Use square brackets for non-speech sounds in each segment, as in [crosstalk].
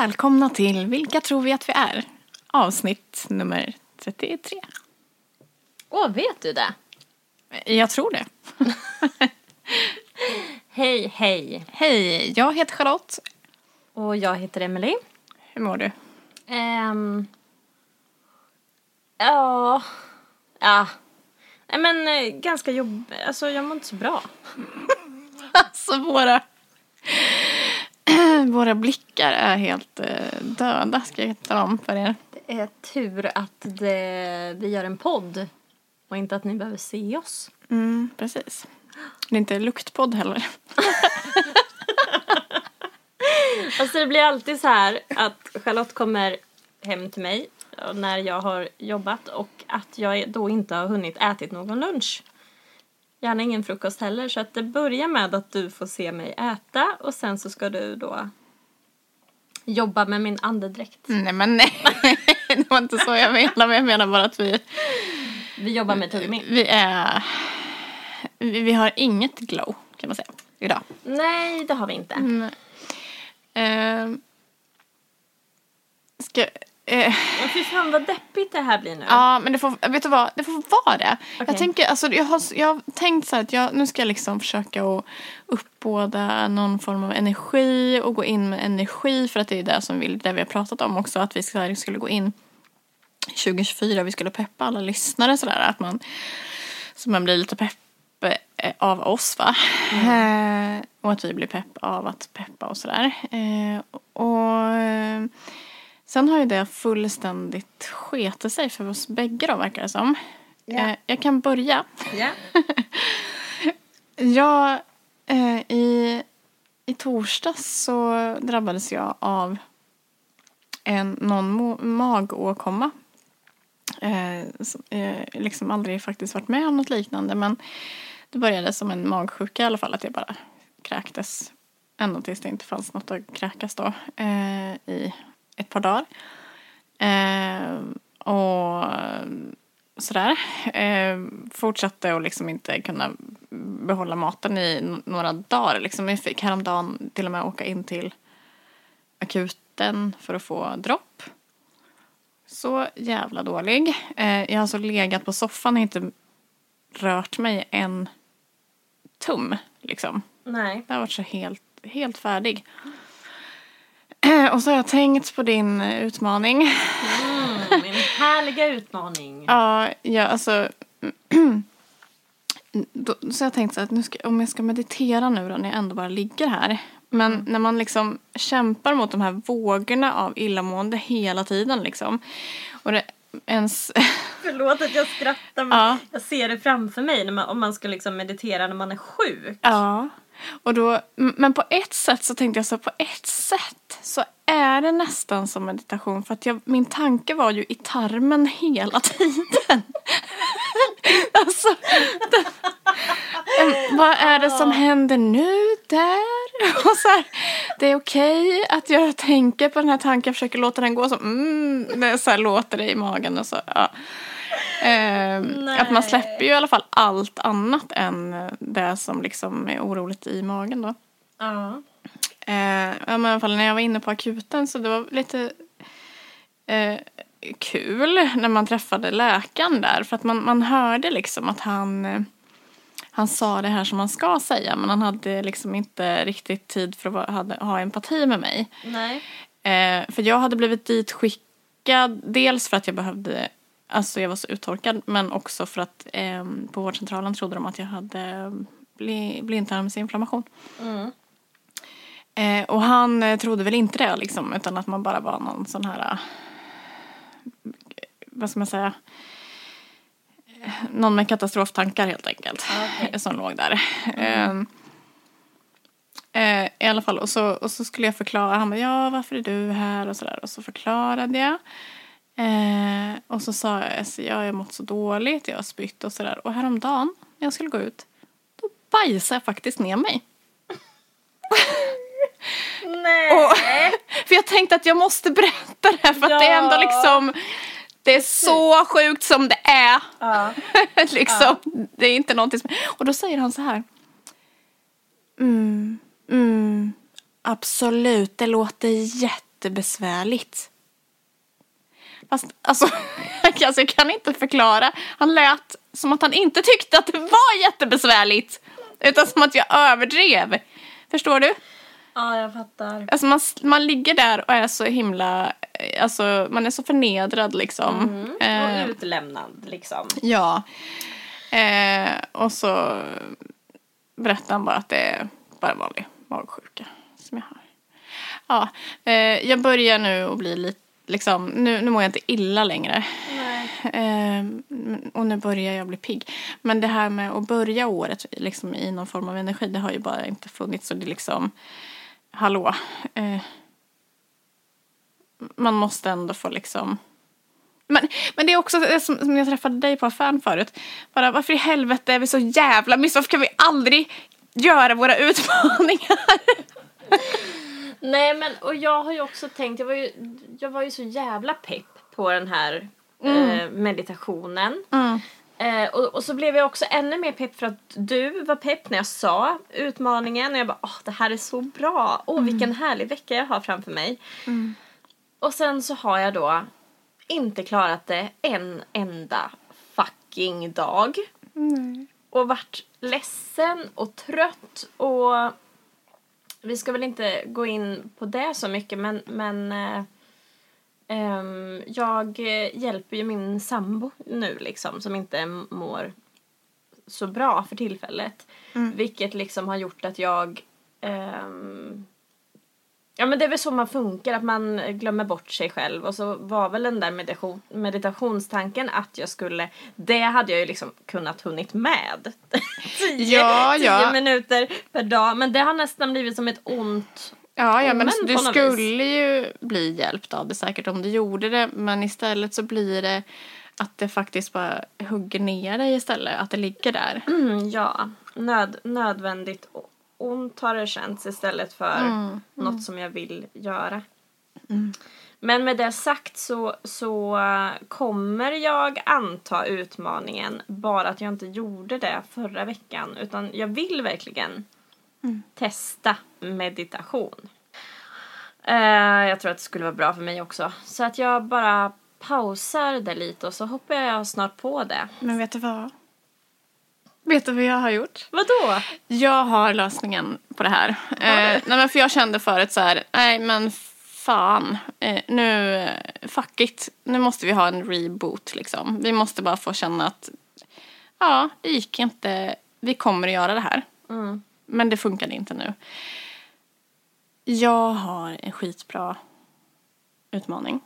Välkomna till Vilka tror vi att vi är? Avsnitt nummer 33. Åh, vet du det? Jag tror det. [laughs] Hej, hej. Hej, jag heter Charlotte. Och jag heter Emily. Hur mår du? Ehm... ja... Ja. Nej men eh, ganska jobb... Alltså jag mår inte så bra. [laughs] Alltså våra, [clears throat] våra blickar är helt eh, döda ska jag tala om för er. Det är tur att det, vi gör en podd. Och inte att ni behöver se oss. Mm, precis. Det är inte luktpodd heller. [laughs] Alltså det blir alltid så här att Charlotte kommer hem till mig när jag har jobbat och att jag då inte har hunnit ätit någon lunch. Gärna ingen frukost heller så att det börjar med att du får se mig äta och sen så ska du då jobba med min andedräkt. Nej men nej, [laughs] det var inte så jag menade. Jag menar bara att vi, Vi jobbar med tuggummi. vi är... Vi, vi har inget glow kan man säga idag. Nej, det har vi inte. Mm. Eh, ska... Eh, fy fan vad deppigt det här blir nu. Ja, men det får, vet du vad, det får vara det. Okej. Jag tänker, alltså jag har, jag har tänkt så här att jag, nu ska jag liksom försöka att uppbåda någon form av energi och gå in med energi för att det är det som vi, det vi har pratat om också, att vi ska, skulle gå in 2024, vi skulle peppa alla lyssnare sådär, att man, så man blir lite pepp eh, av oss va. Eh, och att vi blir pepp av att peppa och sådär. Eh, och eh, sen har ju det fullständigt sketit sig för oss bägge då verkar det som. Eh, jag kan börja. Ja. [laughs] Jag, eh, i, I torsdags så drabbades jag av en, någon magåkomma. Eh, som, eh, liksom aldrig faktiskt varit med om något liknande men det började som en magsjuka i alla fall att jag bara kräktes ända tills det inte fanns något att kräkas då eh, i ett par dagar. Eh, och sådär. Eh, fortsatte att liksom inte kunna behålla maten i några dagar. Liksom. Jag fick häromdagen till och med åka in till akuten för att få dropp. Så jävla dålig. Eh, jag har alltså legat på soffan och inte rört mig en tum. Liksom. Nej. Jag har varit så helt, helt färdig. [clears throat] Och så har jag tänkt på din eh, utmaning. Mm, min härliga utmaning. [laughs] Ja, ja alltså. [clears throat] då, så jag tänkte så att nu ska, om jag ska meditera nu då när jag ändå bara ligger här. Men när man liksom kämpar mot de här vågorna av illamående hela tiden liksom. Och det ens... [laughs] Förlåt att jag skrattar men Ja. jag ser det framför mig när man, om man ska liksom meditera när man är sjuk. ja. Och då, men på ett sätt så tänkte jag så på ett sätt så är det nästan som meditation för att jag, min tanke var ju i tarmen hela [laughs] tiden. alltså, det, em, vad är det som händer nu där? [laughs] Och så här, det är okej att jag tänker på den här tanken, försöker låta den gå så, mm, det så här låter det i magen och så. Ja. Ehm, att man släpper ju i alla fall allt annat än det som liksom är oroligt i magen då. Ja. Eh, men i alla fall när jag var inne på akuten så det var lite eh, kul när man träffade läkaren där. För att man, man hörde liksom att han, eh, han sa det här som man ska säga. Men han hade liksom inte riktigt tid för att vara- hade, ha empati med mig. Nej. Eh, för jag hade blivit ditskickad dels för att jag behövde, alltså jag var så uttorkad men också för att eh, på vårdcentralen trodde de att jag hade bli, blindtarmsinflammation. Mm. Eh, och han eh, trodde väl inte det liksom utan att man bara var någon sån här, eh, vad ska man säga, Eh, någon med katastroftankar helt enkelt. Okej. [laughs] Som låg där. Eh, Eh, I alla fall, och så, och så skulle jag förklara. Han bara, ja varför är du här? Och så där. Och så förklarade jag. Eh, och så sa jag, ja, jag har mått så dåligt, jag har spytt och sådär. Och häromdagen, när jag skulle gå ut, då bajsade jag faktiskt ner mig. Nej. Och, [laughs] för jag tänkte att jag måste berätta det här för att det är ändå Ja. liksom det är så sjukt som det är. Ja. [laughs] liksom, Det är inte någonting som... Och då säger han så här. Mm, mm, absolut, det låter jättebesvärligt. Fast alltså, [laughs] alltså, jag kan inte förklara. Han lät som att han inte tyckte att det var jättebesvärligt. Utan som att jag överdrev. Förstår du? Ja, jag fattar. Alltså man, man ligger där och är så himla, alltså man är så förnedrad liksom. Mm. Och utlämnad liksom. Ja. Eh, och så berättar han bara att det är bara vanlig magsjuka som jag har. Ja, eh, jag börjar nu att bli lite, liksom, nu, nu mår jag inte illa längre. Nej. Eh, och nu börjar jag bli pigg. Men det här med att börja året liksom, i någon form av energi, det har ju bara inte funnits. Så det är liksom, hallå. Eh, man måste ändå få liksom men, men det är också det som, som jag träffade dig på affären förut. Bara, varför i helvete är vi så jävla miss? Varför kan vi aldrig göra våra utmaningar? [laughs] Nej men och jag har ju också tänkt, jag var ju, jag var ju så jävla pepp på den här eh, meditationen. Mm. Eh, och, och så blev jag också ännu mer pepp för att du var pepp när jag sa utmaningen och jag bara åh det här är så bra, åh vilken härlig vecka jag har framför mig. Och sen så har jag då inte klarat det en enda fucking dag. Och varit ledsen och trött och vi ska väl inte gå in på det så mycket men, men ehm, jag hjälper ju min sambo nu liksom som inte mår så bra för tillfället. Vilket liksom har gjort att jag ehm, Ja men det är väl så man funkar, att man glömmer bort sig själv och så var väl den där meditation, meditationstanken att jag skulle, det hade jag ju liksom kunnat hunnit med. [laughs] tio, Ja, tio ja. minuter per dag men det har nästan blivit som ett ont Ja, ja men alltså, du skulle ju bli hjälpt av det säkert om du gjorde det. Men istället så blir det att det faktiskt bara hugger ner dig istället. Att det ligger där. Mm, ja, nöd, nödvändigt ont har det känts istället för något som jag vill göra. Men med det sagt så, så äh, kommer jag anta utmaningen bara att jag inte gjorde det förra veckan utan jag vill verkligen testa meditation. Eh, jag tror att det skulle vara bra för mig också. Så att jag bara pausar det lite och så hoppar jag snart på det. Men vet du vad? Vet du vad jag har gjort? Vadå? Jag har lösningen på det här. Eh, nej men för jag kände förut så här, nej men fan, eh, nu, fuck it, nu måste vi ha en reboot liksom. Vi måste bara få känna att, ja, det gick inte, vi kommer att göra det här. Mm. Men det funkade inte nu. Jag har en skitbra utmaning.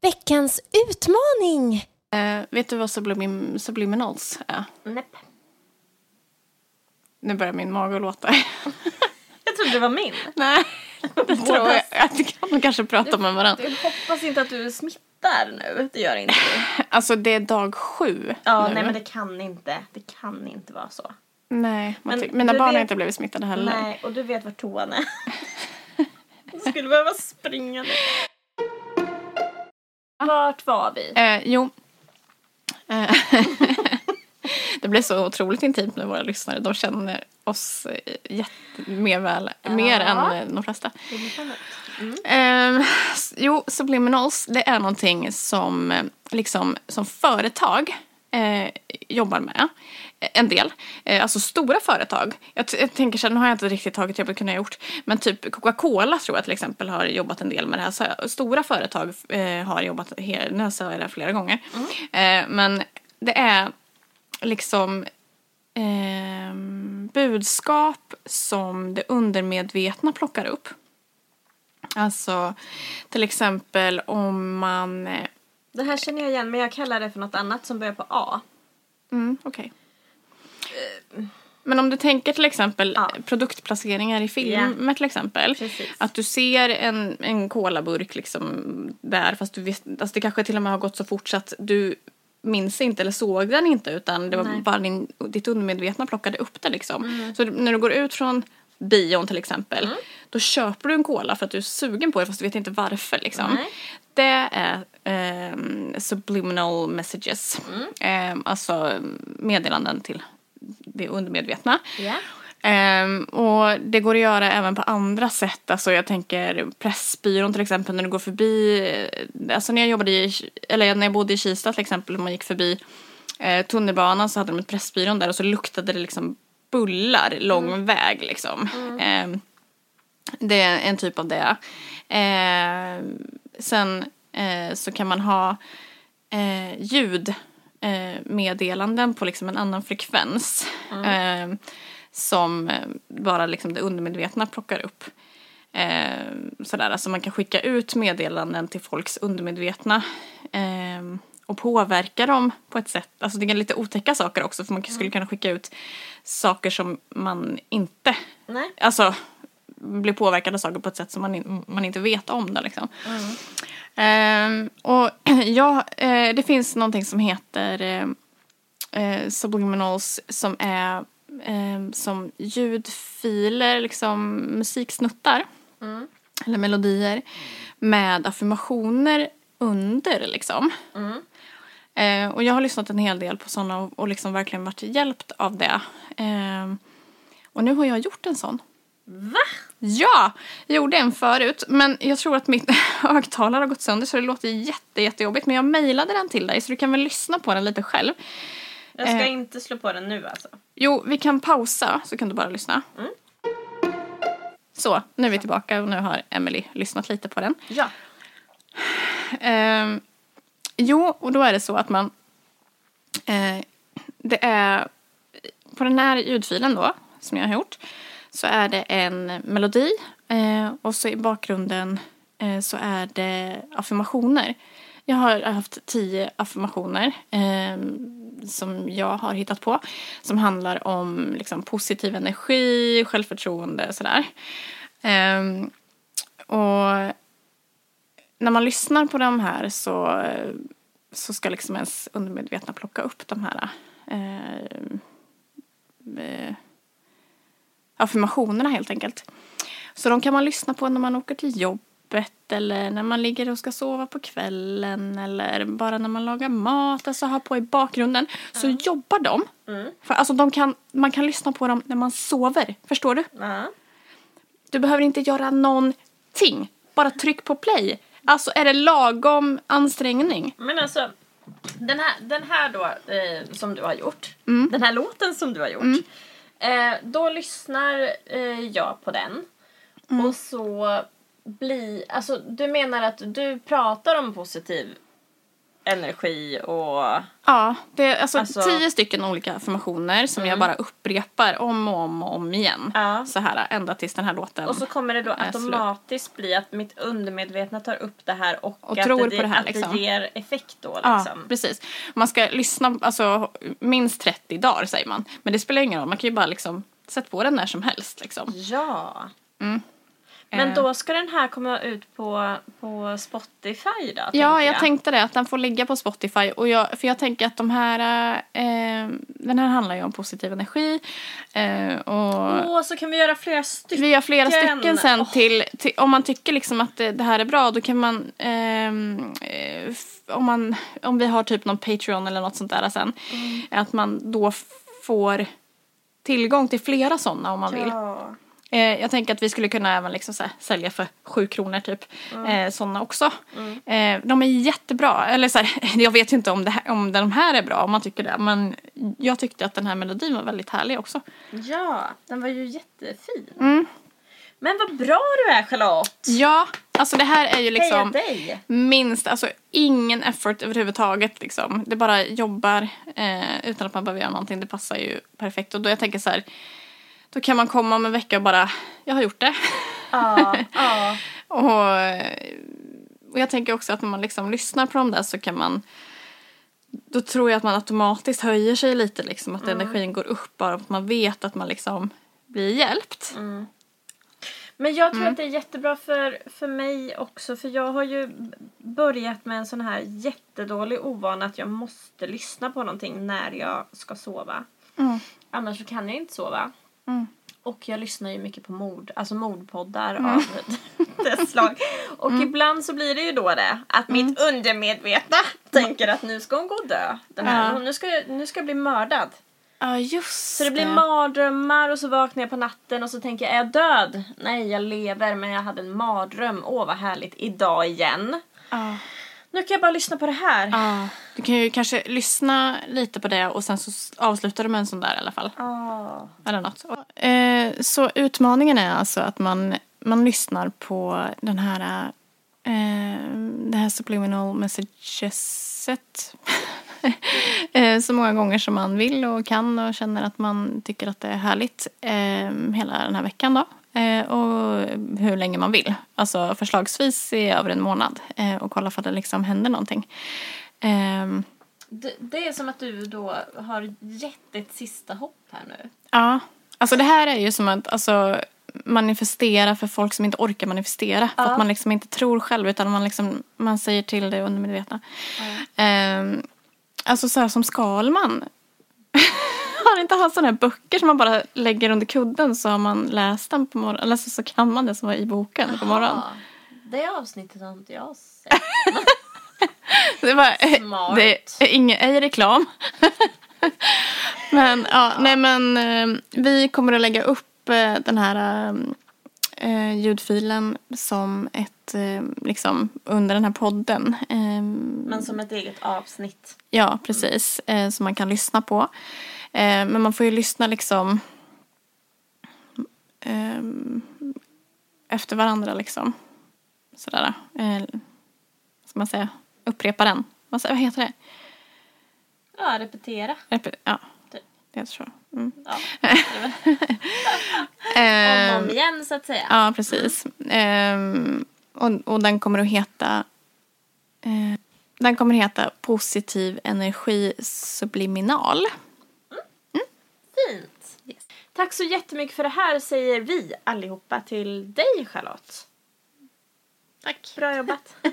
Veckans utmaning! Eh, vet du vad sublim, subliminals är? Näpp. Nu börjar min mage låta. [laughs] Jag trodde det var min. Nej, det tror jag. Kan nog kanske prata med varandra. Jag hoppas inte att du smittar nu. Det gör inte du. [laughs] Alltså det är dag sju Ja, nu. nej men det kan inte. Det kan inte vara så. Nej, Men mina du barn har vet- inte blivit smittade heller. Nej, och du vet var toan är. [laughs] Jag skulle behöva springa nu. Vart var vi? Eh, jo. [laughs] Det blir så otroligt intimt med våra lyssnare. De känner oss eh, jätte, mer väl, mer än eh, de flesta. Eh, s- jo, subliminals, det är någonting som, eh, liksom, som företag eh, jobbar med. Eh, En del. Eh, alltså stora företag. Jag, jag tänker så här, nu har jag inte riktigt tagit jobbet ha gjort. Men typ Coca-Cola tror jag till exempel har jobbat en del med det här. Så stora företag eh, har jobbat, nu sa jag det här flera gånger. Eh, men det är liksom ehm, budskap som det undermedvetna plockar upp. Alltså till exempel om man... Det här känner jag igen men jag kallar det för något annat som börjar på A. Mm, okej. Men om du tänker till exempel Ja. produktplaceringar i filmer till exempel. Precis. Att du ser en, en colaburk liksom där fast du vet, alltså det kanske till och med har gått så fort så att du minns inte eller såg den inte utan det var Nej. bara din, ditt undermedvetna plockade upp det liksom. Så när du går ut från bion till exempel då köper du en cola för att du är sugen på det fast du vet inte varför liksom. Nej. Det är ehm, subliminal messages. Ehm, alltså meddelanden till det undermedvetna. Ja. Ehm, och det går att göra även på andra sätt. Alltså jag tänker Pressbyrån till exempel när du går förbi, eh, alltså när jag jobbade i, eller när jag bodde i Kista till exempel, om man gick förbi eh, tunnelbanan så hade de ett Pressbyrån där och så luktade det liksom bullar lång väg liksom. Ehm, det är en typ av det. Ehm, sen eh, så kan man ha eh, ljud eh, på liksom en annan frekvens. Eh, som eh, bara liksom det undermedvetna plockar upp. Sådär, alltså man kan skicka ut meddelanden till folks undermedvetna och påverka dem på ett sätt. Alltså det är lite otäcka saker också för man skulle kunna skicka ut saker som man inte, Nej. alltså blir påverkad av saker på ett sätt som man, in, man inte vet om det liksom. Ehm, och [clears throat] ja, eh, det finns någonting som heter eh, subliminals som är eh, som ljudfiler, liksom musiksnuttar. Eller melodier. Med affirmationer under liksom. Eh, och jag har lyssnat en hel del på sådana och, och liksom verkligen varit hjälpt av det. Ehm, och nu har jag gjort en sån. Va? Ja, jag gjorde en förut. Men jag tror att mitt [laughs] högtalare har gått sönder så det låter jätte, jättejobbigt. Men jag mejlade den till dig så du kan väl lyssna på den lite själv. Jag ska Eh. inte slå på den nu alltså. Jo, vi kan pausa så kan du bara lyssna. Så, nu är vi tillbaka och nu har Emily lyssnat lite på den. Ja. Ehm, jo, och då är det så att man... Eh, det är... På den här ljudfilen då, som jag har gjort, så är det en melodi eh, och så i bakgrunden eh, så är det affirmationer. Jag har haft tio affirmationer eh, som jag har hittat på som handlar om liksom, positiv energi, självförtroende och sådär. Eh, och när man lyssnar på de här så, så ska liksom ens undermedvetna plocka upp de här eh, eh, affirmationerna helt enkelt. Så de kan man lyssna på när man åker till jobbet eller när man ligger och ska sova på kvällen eller bara när man lagar mat, alltså ha på i bakgrunden. Så jobbar de. För alltså de kan, man kan lyssna på dem när man sover, förstår du? Ja. Du behöver inte göra någonting. Bara tryck på play. Alltså är det lagom ansträngning? Men alltså, den här, den här då eh, som du har gjort, Mm. den här låten som du har gjort, eh, då lyssnar eh, jag på den Mm. och så blir, alltså du menar att du pratar om positiv energi och Ja, det är alltså, Alltså- tio stycken olika affirmationer som jag bara upprepar om och om och om igen. Ja. Så här ända tills den här låten. och så kommer det då är slut. automatiskt bli att mitt undermedvetna tar upp det här och, Och att, tror det, på det här, att liksom. det ger effekt då Ja, liksom. precis. Man ska lyssna alltså, minst 30 dagar säger man. Men det spelar ingen roll, man kan ju bara liksom sätta på den när som helst. Liksom. Ja. Mm. Men Eh. då ska den här komma ut på, på Spotify då? Ja, tänker jag tänkte det, att den får ligga på Spotify. Och jag, för jag tänker att de här, eh, den här handlar ju om positiv energi. Eh, och Åh, så kan vi göra flera stycken. vi gör flera stycken sen Åh. till, till, om man tycker liksom att det, det här är bra då kan man, ehm, eh, om man, om vi har typ någon Patreon eller något sånt där sen, Mm. att man då får tillgång till flera sådana om man vill. Eh, jag tänker att vi skulle kunna även liksom här, sälja för sju kronor typ. Eh, sådana också. Eh, de är jättebra. Eller så här, [laughs] jag vet ju inte om, det här, om de här är bra om man tycker det. Men jag tyckte att den här melodin var väldigt härlig också. ja, den var ju jättefin. Mm. Men vad bra du är Charlotte! Ja, alltså det här är ju liksom minst, alltså ingen effort överhuvudtaget liksom. Det bara jobbar eh, utan att man behöver göra någonting. Det passar ju perfekt. Och då jag tänker så här, då kan man komma om en vecka och bara, jag har gjort det. Ja, [laughs] ja. Och, eh, och jag tänker också att när man liksom lyssnar på dem där så kan man då tror jag att man automatiskt höjer sig lite liksom. Att energin går upp bara att man vet att man liksom blir hjälpt. Men jag tror Mm. att det är jättebra för, för mig också för jag har ju börjat med en sån här jättedålig ovana att jag måste lyssna på någonting när jag ska sova. Mm. Annars så kan jag inte sova. Mm. Och jag lyssnar ju mycket på mord, alltså mordpoddar av [laughs] det slag. Och Mm. ibland så blir det ju då det att mitt undermedvetna [laughs] tänker att nu ska hon gå och dö. Den här, Ja. nu, ska jag, nu ska jag bli mördad. Ja, just Så det blir mardrömmar och så vaknar jag på natten och så tänker jag, är jag död? Nej, jag lever men jag hade en mardröm. Åh, vad härligt. Idag igen. Ja. Nu kan jag bara lyssna på det här. Ja. Du kan ju kanske lyssna lite på det och sen så avslutar du med en sån där i alla fall. Ah. Eller något. Eh, så utmaningen är alltså att man, man lyssnar på den här, eh, det här subliminal messageset [laughs] eh, så många gånger som man vill och kan och känner att man tycker att det är härligt eh, hela den här veckan då. Eh, och hur länge man vill. Alltså förslagsvis i över en månad eh, och kolla för att det liksom händer någonting. Ehm, Det, det är som att du då har gett ett sista hopp här nu. Ja, alltså det här är ju som att alltså, manifestera för folk som inte orkar manifestera. För Ja. att man liksom inte tror själv utan man, liksom, man säger till det undermedvetna. Ehm, alltså så här som Skalman. [laughs] har inte han sådana här böcker som man bara lägger under kudden så har man läst den på morgonen. Eller så, så kan man det som var i boken på morgonen. Det avsnittet har inte jag sett. [laughs] Det var, Smart. det är ingen, ej reklam. [laughs] men ja, nej men eh, vi kommer att lägga upp eh, den här eh, ljudfilen som ett, eh, liksom under den här podden. Eh, Men som ett eget avsnitt. Ja, precis. Eh, som man kan lyssna på. Eh, men man får ju lyssna liksom eh, efter varandra liksom. Sådär. Eh, ska man säga? Upprepa den. Vad, heter det? Ja, repetera. Rep- ja, Typ. det heter så. Mm. Ja. [laughs] Om och om igen så att säga. Ja, precis. Ehm, och, och den kommer att heta eh, Den kommer att heta Positiv energi subliminal. Tack så jättemycket för det här säger vi allihopa till dig Charlotte. Tack. Bra jobbat. [laughs]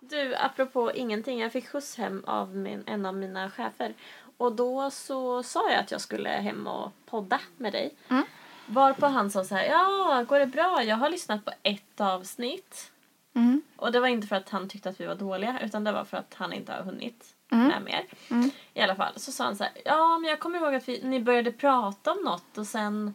du, apropå ingenting. Jag fick skjuts hem av min, en av mina chefer. Och då så sa jag att jag skulle hem och podda med dig. Mm. Varpå han sa så här, ja, går det bra? Jag har lyssnat på ett avsnitt. Mm. Och det var inte för att han tyckte att vi var dåliga utan det var för att han inte har hunnit Mm. med mer. Mm. I alla fall så sa han så här, ja men jag kommer ihåg att vi, ni började prata om något och sen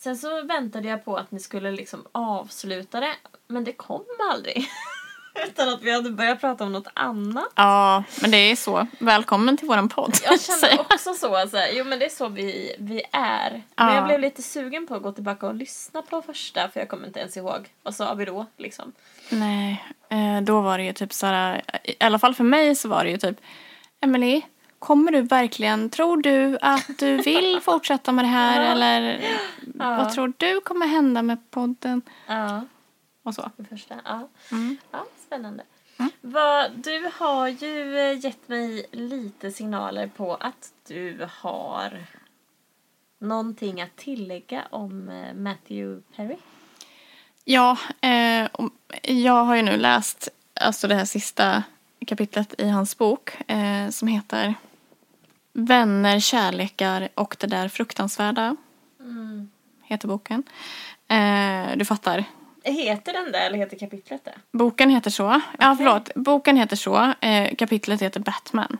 Sen så väntade jag på att ni skulle liksom avsluta det men det kom aldrig. [laughs] Utan att vi hade börjat prata om något annat. Ja, men det är så. Välkommen till våran podd. Jag [laughs] kände också så, alltså, jo men det är så vi, vi är. Men Ja. jag blev lite sugen på att gå tillbaka och lyssna på första för jag kommer inte ens ihåg. Vad sa vi då liksom? Nej, eh, då var det ju typ så här, i alla fall för mig så var det ju typ, Emily, kommer du verkligen, tror du att du vill [laughs] fortsätta med det här eller vad tror du kommer hända med podden? Ja. Och så. Det första, ja. Mm. Ja, spännande. Vad, du har ju eh, gett mig lite signaler på att du har någonting att tillägga om eh, Matthew Perry. Ja, eh, jag har ju nu läst alltså det här sista kapitlet i hans bok eh, som heter Vänner, kärlekar och det där fruktansvärda. Heter boken. Eh, du fattar. Heter den det eller heter kapitlet det? Boken heter så. Ja, förlåt. Boken heter så. Eh, kapitlet heter Batman.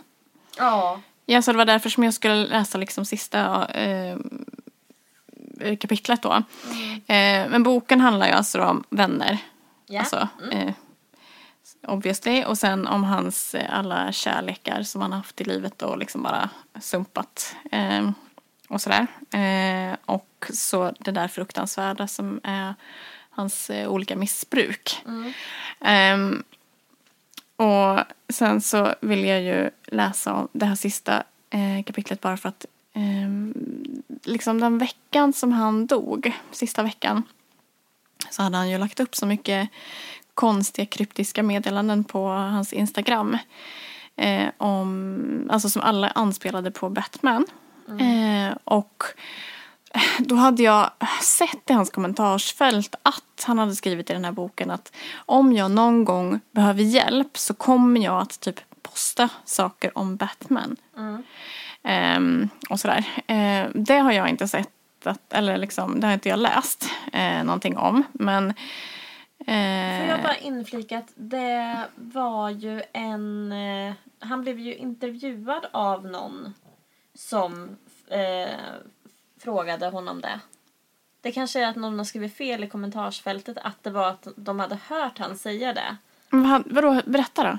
Ja. Ja, så det var därför som jag skulle läsa liksom sista eh, kapitlet då. Eh, men boken handlar ju alltså om vänner. Ja. Alltså, eh, obviously. Och sen om hans eh, alla kärlekar som han haft i livet och liksom bara sumpat. Eh, och sådär. Eh, och så det där fruktansvärda som är hans eh, olika missbruk. Ehm, och sen så vill jag ju läsa om det här sista eh, kapitlet bara för att liksom den veckan som han dog, sista veckan, så hade han ju lagt upp så mycket konstiga kryptiska meddelanden på hans Instagram. Eh, om, alltså som alla anspelade på Batman. Eh, och då hade jag sett i hans kommentarsfält att han hade skrivit i den här boken att om jag någon gång behöver hjälp så kommer jag att typ posta saker om Batman. Ehm, och sådär. Eh, det har jag inte sett, att, eller liksom, det har inte jag läst eh, någonting om. Men Får jag eh, bara inflika att det var ju en... eh, han blev ju intervjuad av någon som eh, frågade honom det. Det kanske är att någon har skrivit fel i kommentarsfältet att det var att de hade hört han säga det. Men vad- Vadå, berätta då.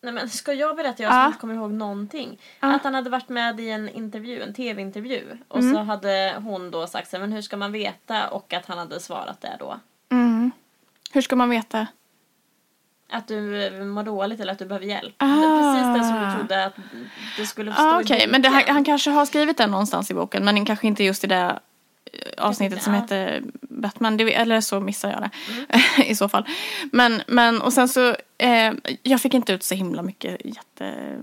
Nej men ska jag berätta jag som inte kommer ihåg någonting? Ja. Att han hade varit med i en intervju, en tv-intervju. Och Mm. så hade hon då sagt så men hur ska man veta? Och att han hade svarat det då. Mm. Hur ska man veta? Att du eh, mår dåligt eller att du behöver hjälp. Ah. Det är precis det som du trodde att det skulle stå Ah, i Okej, men det, han, boken. han kanske har skrivit det någonstans i boken men kanske inte just i det eh, avsnittet som heter Batman. Det, eller så missar jag det Mm. [laughs] i så fall. Men, men och sen så, eh, jag fick inte ut så himla mycket jätte,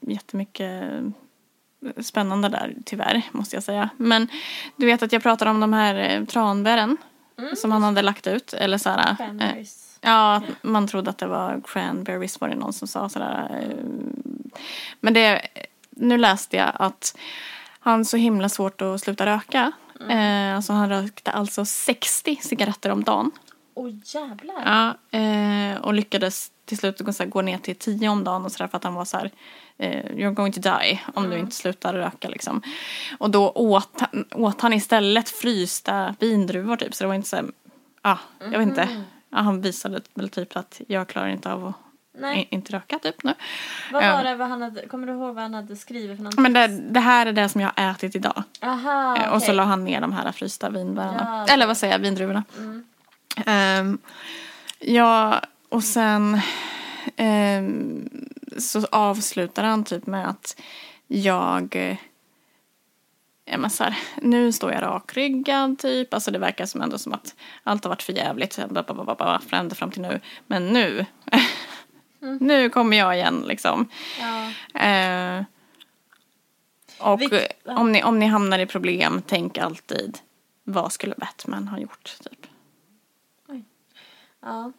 jättemycket spännande där tyvärr måste jag säga. Men du vet att jag pratade om de här eh, tranbären Mm. som han hade lagt ut. Eller så här, eh. Ja, man trodde att det var cranberries var det någon som sa sådär. eh, Men det, nu läste jag att han så himla svårt att sluta röka. Eh, alltså han rökte alltså 60 cigaretter om dagen. Åh jävlar. Ja, eh, och lyckades till slut så här, gå ner till 10 om dagen och sådär för att han var så här eh, You're going to die om du inte slutar röka liksom. Och då åt, han- åt han istället frysta vindruvor typ så det var inte så här, ja, jag vet inte. Ja, han visade väl typ att jag klarar inte av att Nej. inte röka typ nu. Vad var det vad han hade, kommer du ihåg vad han hade skrivit för någonting? Men det, det här är det som jag har ätit idag. Aha, Eh, Och så la han ner de här frysta vinbärarna. Ja. Eller vad säger jag, vindruvorna. Mm. Ehm, ja, och sen ehm, så avslutar han typ med att jag Ja, men så här, nu står jag rakryggad typ. Alltså det verkar som ändå som att allt har varit för jävligt ända fram till nu. Men nu, [laughs] nu kommer jag igen liksom. Ja. Eh, och Vilk- eh, om, ni, om ni hamnar i problem, tänk alltid vad skulle Batman ha gjort? Typ. Ja.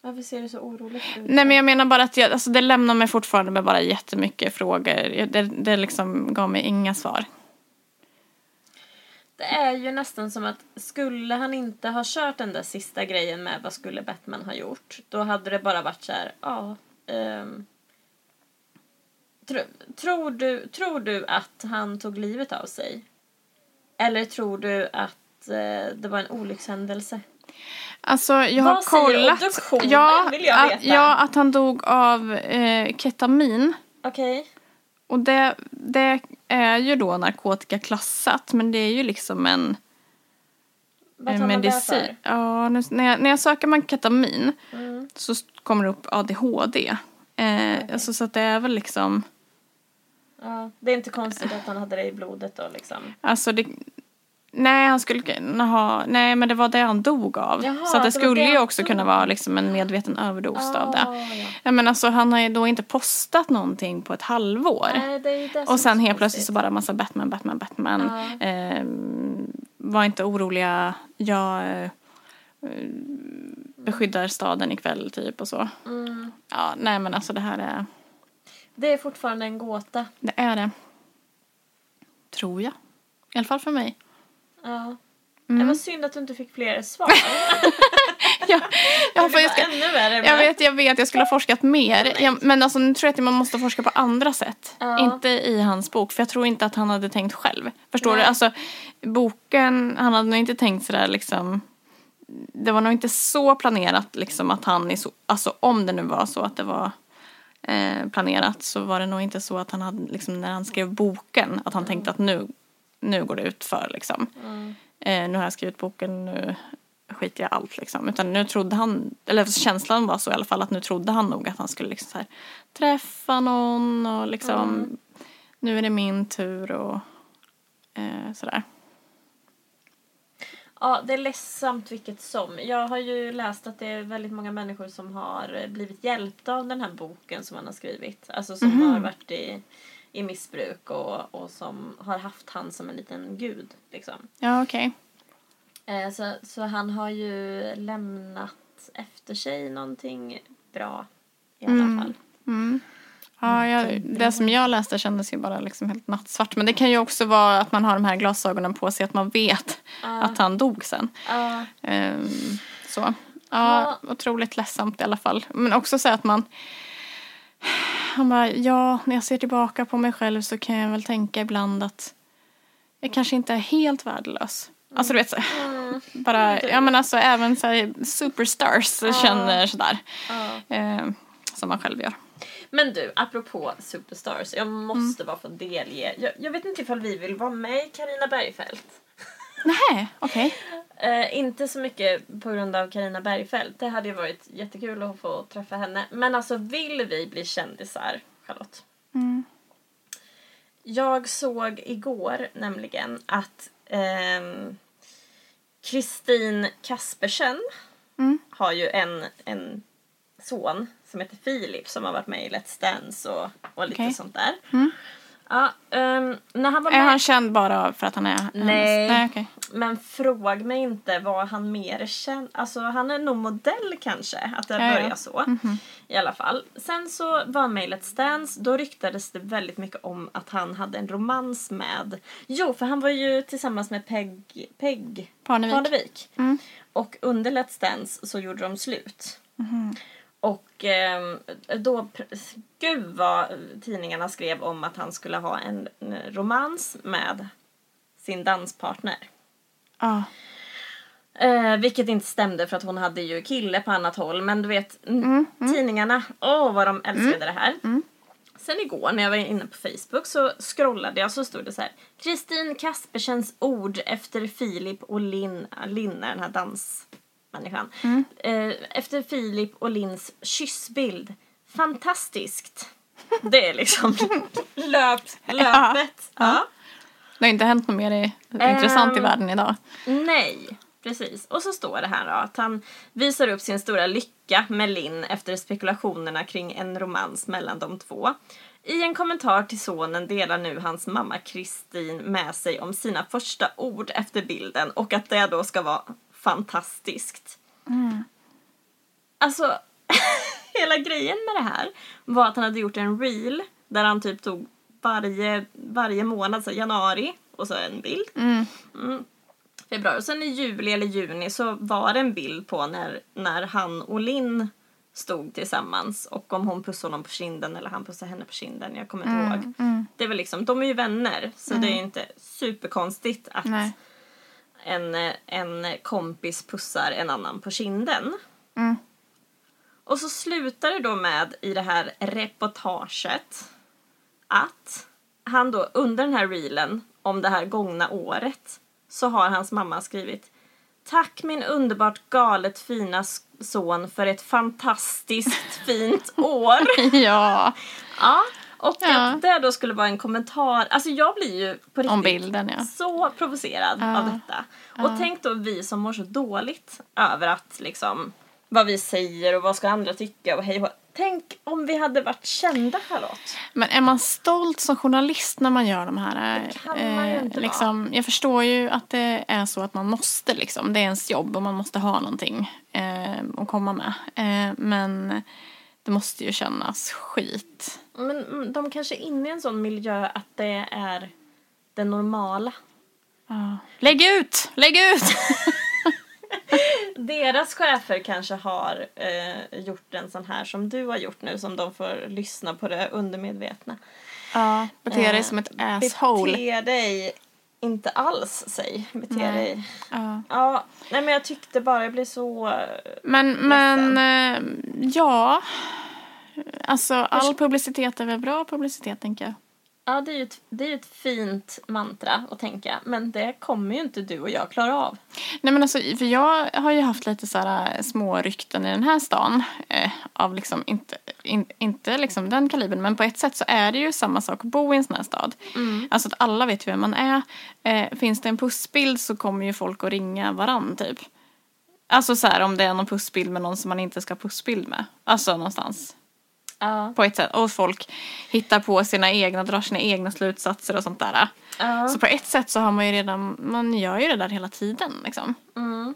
Varför ser du så orolig ut? Nej men jag menar bara att jag, alltså, det lämnar mig fortfarande med bara jättemycket frågor. Det, det liksom gav mig inga svar. Det är ju nästan som att skulle han inte ha kört den där sista grejen med vad skulle Batman ha gjort? Då hade det bara varit så här, ja. ehm, tro, tror, du, tror du att han tog livet av sig? Eller tror du att eh, det var en olyckshändelse? Alltså jag har Vad säger kollat. obduktionen, ja, vill jag att, veta. ja, att han dog av eh, ketamin. Okej. Och det, det är ju då narkotikaklassat. Men det är ju liksom en Vad tar man medicin. för? Ja, nu, när, jag, när jag söker man ketamin Mm. så kommer det upp ADHD. Eh, alltså, så att det är väl liksom, Ja, det är inte konstigt att han hade det i blodet då liksom. alltså det, nej han skulle kunna ha, nej men det var det han dog av. Jaha, så att det skulle ju också kunna vara liksom en medveten överdos av det. Ah, ja. Men alltså han har ju då inte postat någonting på ett halvår. Nej, det är det Och sen helt plötsligt så bara massa Batman, Batman, Batman. Ja. Ehm, var inte oroliga, jag eh, beskyddar staden ikväll typ och så. Mm. Ja, nej men alltså det här är, Det är fortfarande en gåta. det är det. Tror jag. I alla fall för mig. Ja. Mm. Det var synd att du inte fick fler svar. [laughs] ja, ja, det för jag, var ska, ännu värre. jag vet, jag vet, jag skulle ha forskat mer. Jag, men alltså nu tror jag att man måste forska på andra sätt. Ja. Inte i hans bok, för jag tror inte att han hade tänkt själv. Förstår Nej. du? Alltså boken, han hade nog inte tänkt sådär liksom det var nog inte så planerat liksom att han är så, alltså om det nu var så att det var eh, planerat så var det nog inte så att han hade liksom när han skrev boken att han tänkte att nu, nu går det ut för liksom. Mm. Eh, nu har jag skrivit boken, nu skiter jag allt liksom. Utan nu trodde han, eller känslan var så i alla fall att nu trodde han nog att han skulle liksom så här, träffa någon och liksom Mm. nu är det min tur och eh, sådär. Ja, det är ledsamt vilket som. Jag har ju läst att det är väldigt många människor som har eh, blivit hjälpta av den här boken som han har skrivit. Alltså som Mhm. har varit i, i missbruk och, och som har haft han som en liten gud. Liksom. Ja okej. Eh, så, så han har ju lämnat efter sig någonting bra i alla Mm. fall. Mm. Ja, jag, det som jag läste kändes ju bara liksom helt nattsvart. Men det kan ju också vara att man har de här glasögonen på sig att man vet Ja. att han dog sen. Ja, Ehm, så. Ja, otroligt ledsamt i alla fall. Men också så att man Han bara, ja, när jag ser tillbaka på mig själv så kan jag väl tänka ibland att jag kanske inte är helt värdelös. Alltså du vet, så, bara, ja men alltså även så här, superstars känner sådär. Eh, som man själv gör. Men du, apropå Superstars. Jag måste bara få delge. Jag, jag vet inte ifall vi vill vara med i Karina Bergfeldt. Nej, okej. [laughs] Eh, inte så mycket på grund av Karina Bergfeldt. Det hade ju varit jättekul att få träffa henne. Men alltså vill vi bli kändisar, Charlotte? Jag såg igår nämligen att ehm, Kristin Kaspersen har ju en, en son som heter Filip som har varit med i Let's Dance och, och lite Okej. sånt där. Ja, ehm, när han var Är med... han känd bara för att han är Nej. Nej, okej. Men fråga mig inte vad han mer känd... Alltså han är nog modell kanske, att det Ja, ja. börjar så. I alla fall. Sen så var med i Let's Dance, då ryktades det väldigt mycket om att han hade en romans med... Jo, för han var ju tillsammans med Peg... Peg Parnevik. Parnevik. Och under Let's Dance så gjorde de slut. Och ehm, då, gud vad tidningarna skrev om att han skulle ha en, en romans med sin danspartner. Ja. Eh, vilket inte stämde för att hon hade ju kille på annat håll. Men du vet, mm, tidningarna, åh vad de älskade det här. Sen igår när jag var inne på Facebook så scrollade jag så stod det så här. Kristin Kaspersens ord efter Filip och Linn, Linn är den här dansmänniskan. Eh, efter Filip och Linns kyssbild. Fantastiskt. Det är liksom [laughs] löp, löpet. Ja. Det har inte hänt något mer i, intressant i världen idag. Nej, precis. Och så står det här då att han visar upp sin stora lycka med Linn efter spekulationerna kring en romans mellan de två. I en kommentar till sonen delar nu hans mamma Kristin med sig om sina första ord efter bilden och att det då ska vara fantastiskt. Alltså, [laughs] hela grejen med det här var att han hade gjort en reel där han typ tog varje, varje månad, så januari och så en bild. Mm. Februari. Och sen i juli eller juni så var det en bild på när, när han och Linn stod tillsammans och om hon pussade honom på kinden eller han pussade henne på kinden. Jag kommer inte ihåg. Det är väl liksom, de är ju vänner så det är ju inte superkonstigt att Nej. En, en kompis pussar en annan på kinden. Och så slutar det då med i det här reportaget att han då under den här reelen om det här gångna året så har hans mamma skrivit Tack min underbart galet fina son för ett fantastiskt fint år. [laughs] ja, Ja, och Ja. att det då skulle vara en kommentar. Alltså jag blir ju på riktigt om bilden ja. så provocerad Ja. av detta. Och tänk då vi som mår så dåligt över att liksom vad vi säger och vad ska andra tycka och hej och. Tänk om vi hade varit kända Charlotte. Men är man stolt som journalist när man gör de här? Det kan man ju inte liksom, Jag förstår ju att det är så att man måste liksom. Det är ens jobb och man måste ha någonting eh, att komma med. Eh, men det måste ju kännas skit. Men de kanske är inne i en sån miljö att det är det normala. Ja. Lägg ut! Lägg ut! [laughs] Deras chefer kanske har eh, gjort en sån här som du har gjort nu som de får lyssna på det undermedvetna. ja, bete dig Eh, som ett asshole. Bete dig inte alls, säg. Bete Nej. dig. Ja. Ja, nej men jag tyckte bara, jag blev så... eh, Men, men eh, ja. Alltså all publicitet är väl bra publicitet tänker jag. Ja, det är ju ett, det är ett fint mantra att tänka, men det kommer ju inte du och jag klara av. Nej men alltså, för jag har ju haft lite så här äh, små rykten i den här stan. Eh, av liksom, inte, in, inte liksom den kalibern, men på ett sätt så är det ju samma sak att bo i en sån här stad. Alltså att alla vet vem man är. Eh, finns det en pussbild så kommer ju folk att ringa varann typ. Alltså så här om det är någon pussbild med någon som man inte ska ha pussbild med. Alltså någonstans. Ja. På ett sätt. Och folk hittar på sina egna, drar sina egna slutsatser och sånt där. Ja. Så på ett sätt så har man ju redan, man gör ju det där hela tiden liksom. Mm.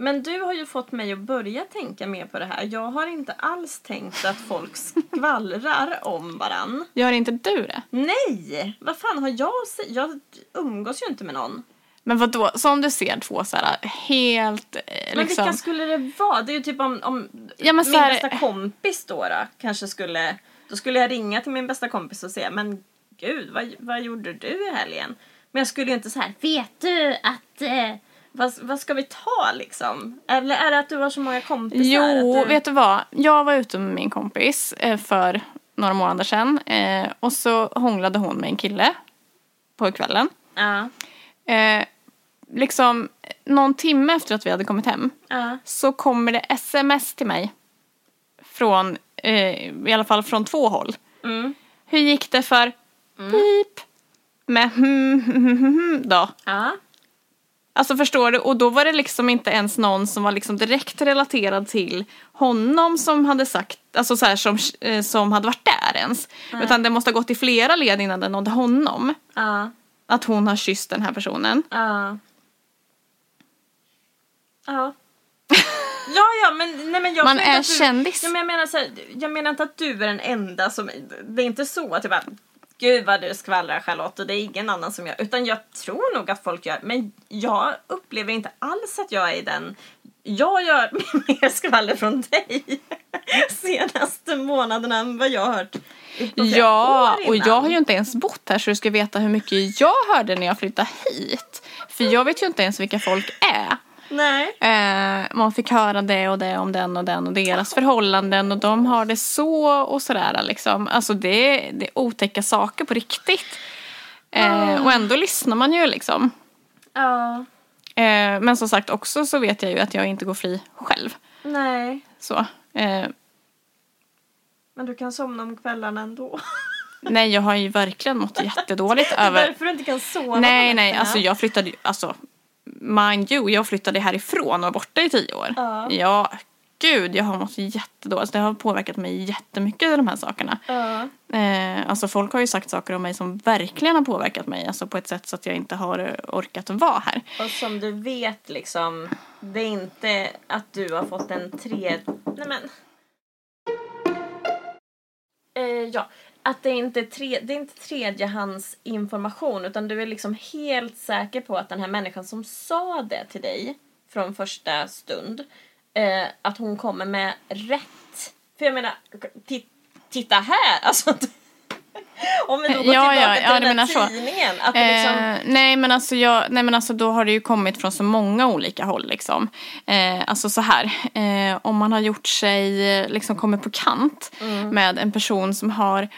Men du har ju fått mig att börja tänka mer på det här. Jag har inte alls tänkt att folk skvallrar om varann. Gör inte du det? Nej! Vad fan har jag? Jag umgås ju inte med någon. Men vad då? Så om du ser två så här helt eh, Men liksom... vilka skulle det vara? Det är ju typ om, om Ja, min här- bästa kompis då, då kanske skulle Då skulle jag ringa till min bästa kompis och säga men gud vad, vad gjorde du i helgen? Men jag skulle ju inte så här, vet du att eh, vad, vad ska vi ta liksom? Eller är det att du har så många kompisar? Jo, du... vet du vad? Jag var ute med min kompis eh, för några månader sedan. Eh, och så hånglade hon med en kille på kvällen. Ja, Eh, liksom någon timme efter att vi hade kommit hem ja. så kommer det sms till mig. Från, eh, i alla fall från två håll. Mm. Hur gick det för pip med hmm, hmm, hmm, då? Ja. Alltså förstår du? Och då var det liksom inte ens någon som var liksom direkt relaterad till honom som hade sagt, alltså så här som, eh, som hade varit där ens. Utan det måste ha gått i flera led innan det nådde honom. Ja. Att hon har kysst den här personen. Ja. Ja. [laughs] Ja, ja, men, nej, men jag Man är du, kändis. Ja, men jag, menar så här, jag menar inte att du är den enda som... Det är inte så att jag bara... Gud vad du skvallrar Charlotte och det är ingen annan som gör. Utan jag tror nog att folk gör. Men jag upplever inte alls att jag är den. Jag gör [laughs] mer skvaller från dig [laughs] senaste månaderna än vad jag har hört. Ja, och jag har ju inte ens bott här så du ska veta hur mycket jag hörde när jag flyttade hit. För jag vet ju inte ens vilka folk är. Nej. Eh, man fick höra det och det om den och den och deras förhållanden och de har det så och sådär liksom. Alltså det, det är otäcka saker på riktigt. Eh, och ändå lyssnar man ju liksom. Ja. Eh, men som sagt också så vet jag ju att jag inte går fri själv. Nej. Så. Eh, Men du kan somna om kvällarna ändå. [laughs] nej, jag har ju verkligen mått jättedåligt över... därför du inte kan sova Nej, nej, alltså jag flyttade ju, alltså mind you, jag flyttade härifrån och var borta i tio år. Ja. ja gud, jag har mått jättedåligt. Alltså, det har påverkat mig jättemycket de här sakerna. Ja. Eh, alltså folk har ju sagt saker om mig som verkligen har påverkat mig. Alltså på ett sätt så att jag inte har orkat vara här. Och som du vet liksom, det är inte att du har fått en tredje... Nej men. Eh, ja, att det är inte tre... det är inte tredjehands information utan du är liksom helt säker på att den här människan som sa det till dig från första stund, eh, att hon kommer med rätt. För jag menar, ti- titta här! [laughs] Alltså, om vi då går Ja, tillbaka ja, ja, till du den här så. tidningen. Att liksom, Eh, nej, men alltså jag, nej men alltså då har det ju kommit från så många olika håll liksom. Eh, alltså så här, eh, om man har gjort sig, eh, liksom kommit på kant Mm. med en person som har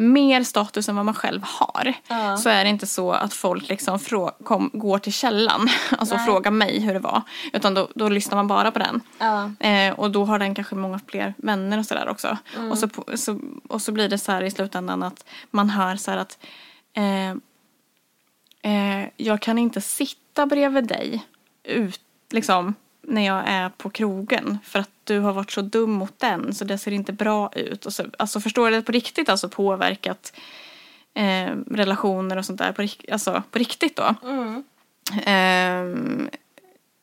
mer status än vad man själv har. Ja. Så är det inte så att folk liksom frå- kom, går till källan, [laughs] alltså Nej. frågar mig hur det var. Utan då, då lyssnar man bara på den. ja. Eh, och då har den kanske många fler vänner och sådär också. Mm. Och, så, så, och så blir det så här i slutändan att man hör så här att eh, eh, jag kan inte sitta bredvid dig ut, liksom, när jag är på krogen för att du har varit så dum mot den så det ser inte bra ut. Och så, alltså förstår det på riktigt alltså påverkat eh, relationer och sånt där på, alltså, på riktigt då. Mm. Ehm,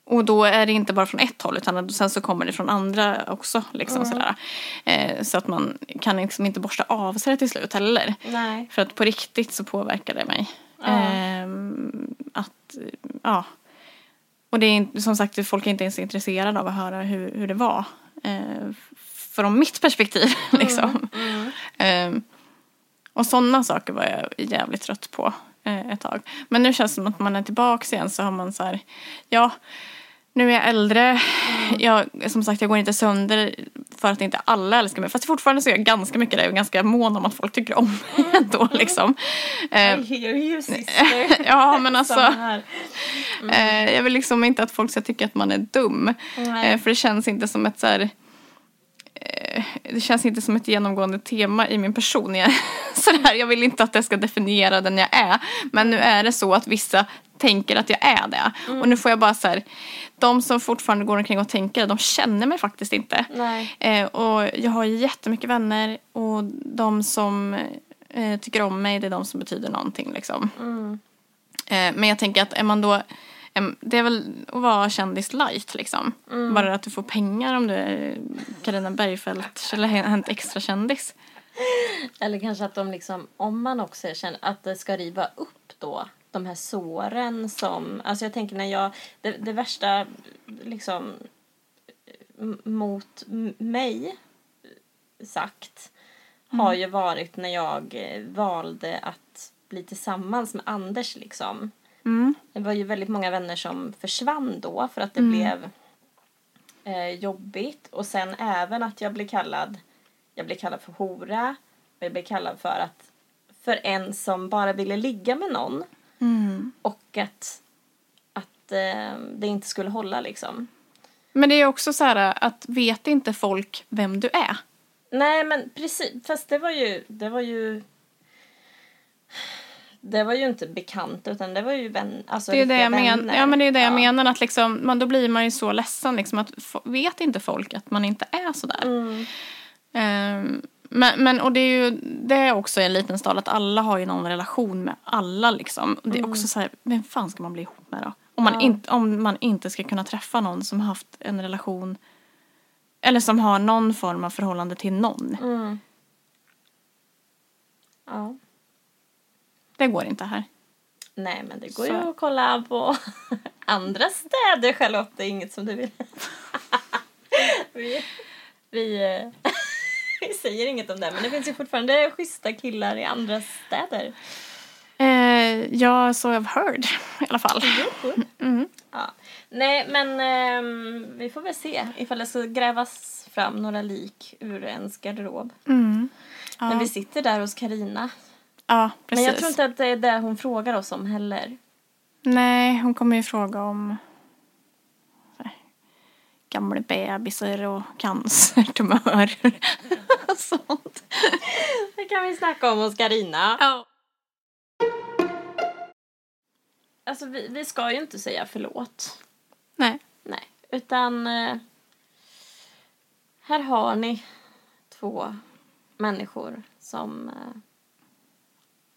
och då är det inte bara från ett håll utan sen så kommer det från andra också. Liksom, sådär. Eh, så att man kan liksom inte borsta av sig det till slut heller. Nej. För att på riktigt så påverkar det mig. Ehm, att, ja. Och det är som sagt, folk är inte ens intresserade av att höra hur, hur det var. Eh, från mitt perspektiv [laughs] liksom. Mm. Ehm, och sådana saker var jag jävligt trött på eh, ett tag. Men nu känns det som att man är tillbaka igen så har man så här, ja, nu är jag äldre. Jag, som sagt, jag går inte sönder för att inte alla älskar mig. Fast fortfarande så är jag ganska mycket det och ganska mån om att folk tycker om mig ändå liksom. I Eh, hear you sister. [laughs] ja, men alltså. Eh, jag vill liksom inte att folk ska tycka att man är dum. Eh, för det känns inte som ett så här, Det känns inte som ett genomgående tema i min person. Jag, [laughs] så där, jag vill inte att det ska definiera den jag är. Men nu är det så att vissa tänker att jag är det. Och nu får jag bara så här. De som fortfarande går omkring och tänker det, de känner mig faktiskt inte. Nej. Eh, och jag har jättemycket vänner och de som eh, tycker om mig, det är de som betyder någonting liksom. Mm. Eh, men jag tänker att är man då det är väl att vara kändis light liksom. Mm. Bara att du får pengar om du är Carina Bergfeldt eller Hänt Extra-kändis. Eller kanske att de liksom, om man också känner att det ska riva upp då de här såren som, alltså jag tänker när jag, det, det värsta liksom mot mig sagt har ju varit när jag eh, valde att bli tillsammans med Anders liksom. Mm. Det var ju väldigt många vänner som försvann då för att det blev eh, jobbigt. Och sen även att jag blev kallad, jag blev kallad för hora. Och jag blev kallad för att, för en som bara ville ligga med någon. Mm. Och att, att eh, det inte skulle hålla liksom. Men det är också så här att vet inte folk vem du är? Nej men precis, fast det var ju, det var ju det var ju inte bekant utan det var ju vän, alltså Det är det jag menar. vänner. Ja, men det är det jag Ja. menar att liksom, man, då blir man ju så ledsen liksom att vet inte folk att man inte är sådär. Mm. Ehm, men, men och det är ju det är också en liten stad att alla har ju någon relation med alla liksom. Och Det är också så här, vem fan ska man bli ihop med då? Om man, Ja. inte, om man inte ska kunna träffa någon som har haft en relation eller som har någon form av förhållande till någon. Mm. Ja. Det går inte här. Nej men det går Så. ju att kolla på [laughs] andra städer Charlotte, det är inget som du vill. [laughs] vi, vi, eh, vi [laughs] säger inget om det men det finns ju fortfarande schyssta killar i andra städer. Eh, ja, så I've heard i alla fall. Mm. Ja. Nej men ehm, vi får väl se ifall det ska grävas fram några lik ur ens garderob. Mm. Ja. vi sitter där hos Karina. ja, precis. Men jag tror inte att det är det hon frågar oss om heller. Nej, hon kommer ju fråga om gamla bebisar och cancertumörer [laughs] sånt. Det kan vi snacka om hos Karina. Ja. Alltså vi, vi ska ju inte säga förlåt. Nej. Nej. Utan eh, här har ni två människor som eh,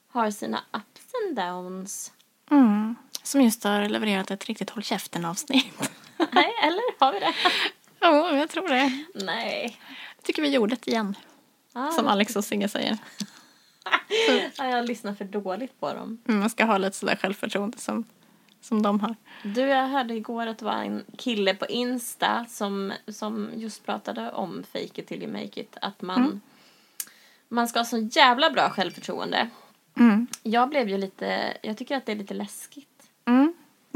har sina ups and downs. Mm. Som just har levererat ett riktigt håll käften-avsnitt. [laughs] Nej, eller har vi det? [laughs] Ja, jag tror det. Nej. Jag tycker vi gjorde det igen. Ah, Som Alex och Sigge säger. [laughs] ja, jag lyssnar för dåligt på dem. Mm, Man ska ha lite sådär självförtroende som, som de har. Du, jag hörde igår att det var en kille på Insta som, som just pratade om fake it till you make it. Att man, man ska ha så jävla bra självförtroende. Mm. Jag blev ju lite, jag tycker att det är lite läskigt.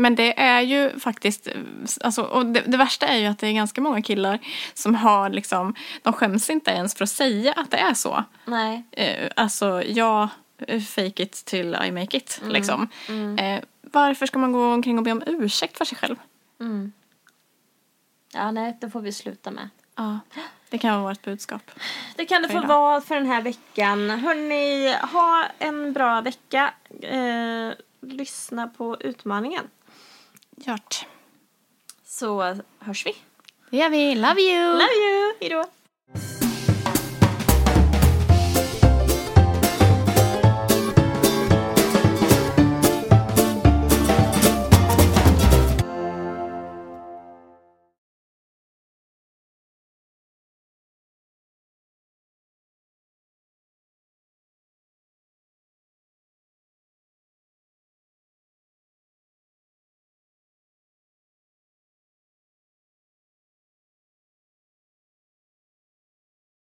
Mm. Men det är ju faktiskt, alltså, och det, det värsta är ju att det är ganska många killar som har liksom, de skäms inte ens för att säga att det är så. Nej. Eh, alltså, jag fake it till I make it, liksom. Eh, varför ska man gå omkring och be om ursäkt för sig själv? Mm. Ja, nej, det får vi sluta med. Ja, det kan vara vårt budskap. Det kan det få vara för den här veckan. Hörni, ha en bra vecka. Eh, lyssna på utmaningen. Gjort. Så hörs vi. Det gör vi. Love you! Love you! Hejdå!